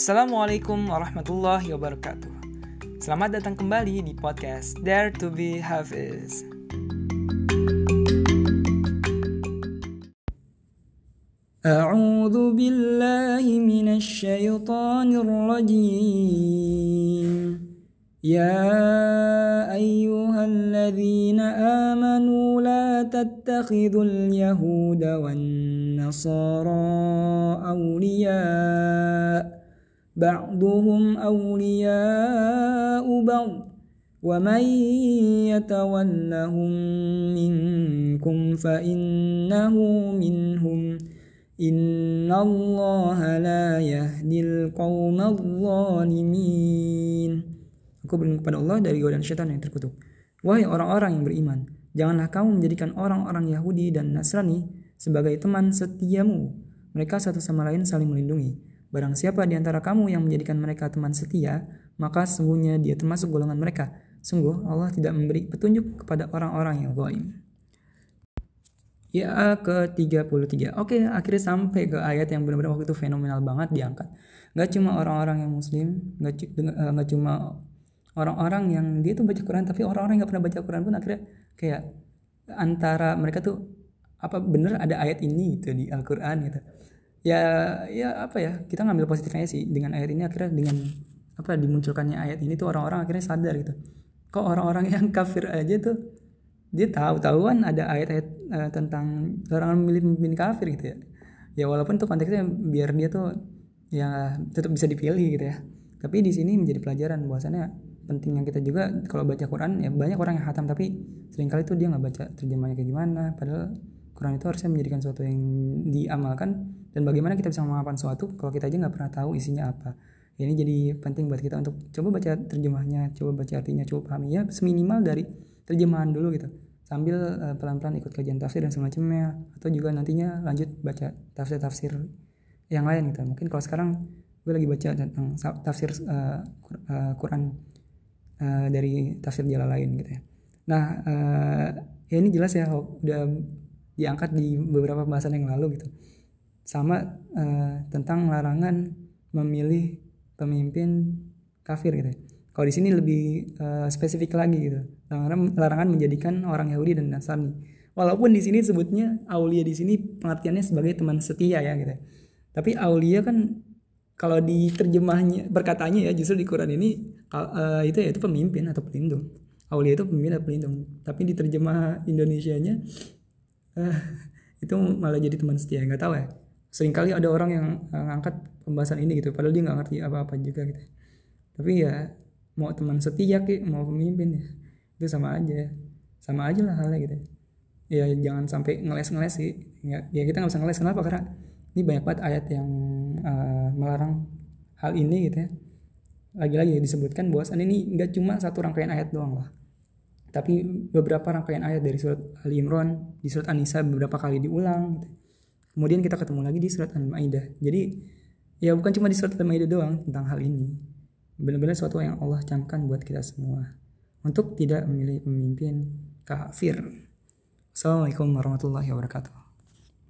Assalamualaikum warahmatullahi wabarakatuh. Selamat datang kembali di podcast Dare to be Hafiz. أعوذ بالله من الشيطان الرجيم يا أيها الذين آمنوا لا تتخذوا اليهود والنصارى أولياء بعضهم أولياء بعض ومن يتولهم منكم فإنه منهم إن الله لا يهدي القوم الظالمين Aku berlindung kepada Allah dari godaan syaitan yang terkutuk. Wahai orang-orang yang beriman, janganlah kamu menjadikan orang-orang Yahudi dan Nasrani sebagai teman setiamu. Mereka satu sama lain saling melindungi. Barang siapa di antara kamu yang menjadikan mereka teman setia, maka sungguhnya dia termasuk golongan mereka. Sungguh Allah tidak memberi petunjuk kepada orang-orang yang zalim. Ya ke-33. Oke, akhirnya sampai ke ayat yang benar-benar waktu itu fenomenal banget diangkat. Gak cuma orang-orang yang muslim, gak, gak cuma orang-orang yang dia tuh baca Quran tapi orang-orang yang gak pernah baca Quran pun akhirnya kayak antara mereka tuh apa bener ada ayat ini gitu di Al-Quran gitu ya ya apa ya kita ngambil positifnya sih. Dengan ayat ini akhirnya dengan apa dimunculkannya ayat ini tuh orang-orang akhirnya sadar gitu. Kok orang-orang yang kafir aja tuh dia tahu tahuan ada ayat-ayat uh, tentang orang memilih pemimpin kafir gitu ya. Ya walaupun tuh konteksnya biar dia tuh ya tetap bisa dipilih gitu ya. Tapi di sini menjadi pelajaran bahwasannya pentingnya kita juga kalau baca Quran ya banyak orang yang hatam tapi sering kali tuh dia nggak baca terjemahnya kayak gimana. Padahal Quran itu harusnya menjadikan sesuatu yang diamalkan dan bagaimana kita bisa mengamalkan sesuatu kalau kita aja nggak pernah tahu isinya apa. Ini jadi penting buat kita untuk coba baca terjemahnya coba baca artinya coba pahami. Ya seminimal dari terjemahan dulu gitu. Sambil uh, pelan-pelan ikut kajian tafsir dan semacamnya. Atau juga nantinya lanjut baca tafsir-tafsir yang lain gitu. Mungkin kalau sekarang gue lagi baca tentang tafsir uh, uh, Quran uh, dari tafsir jalan lain gitu ya. Nah uh, ya ini jelas ya udah diangkat di beberapa pembahasan yang lalu gitu sama uh, tentang larangan memilih pemimpin kafir gitu. Kalau di sini lebih uh, spesifik lagi gitu. Larangan, larangan menjadikan orang Yahudi dan Nasrani. Walaupun di sini sebutnya Aulia di sini pengertiannya sebagai teman setia ya gitu. Tapi Aulia kan kalau di terjemahnya berkatanya ya justru di Quran ini uh, itu ya itu pemimpin atau pelindung. Aulia itu pemimpin atau pelindung. Tapi di terjemah Indonesianya uh, itu malah jadi teman setia nggak tahu ya sering kali ada orang yang ngangkat pembahasan ini gitu padahal dia nggak ngerti apa-apa juga gitu. Tapi ya mau teman setia ki mau pemimpin ya itu sama aja. Sama aja lah halnya gitu. Ya jangan sampai ngeles-ngeles sih. Ya, ya kita nggak usah ngeles. Kenapa? Karena ini banyak banget ayat yang uh, melarang hal ini gitu ya. Lagi-lagi disebutkan bahwa ini nggak cuma satu rangkaian ayat doang lah. Tapi beberapa rangkaian ayat dari surat Ali Imran di surat An-Nisa beberapa kali diulang gitu. Kemudian kita ketemu lagi di surat Al-Maidah. Jadi ya bukan cuma di surat Al-Maidah doang tentang hal ini. Benar-benar suatu yang Allah camkan buat kita semua. Untuk tidak memilih pemimpin kafir. Assalamualaikum warahmatullahi wabarakatuh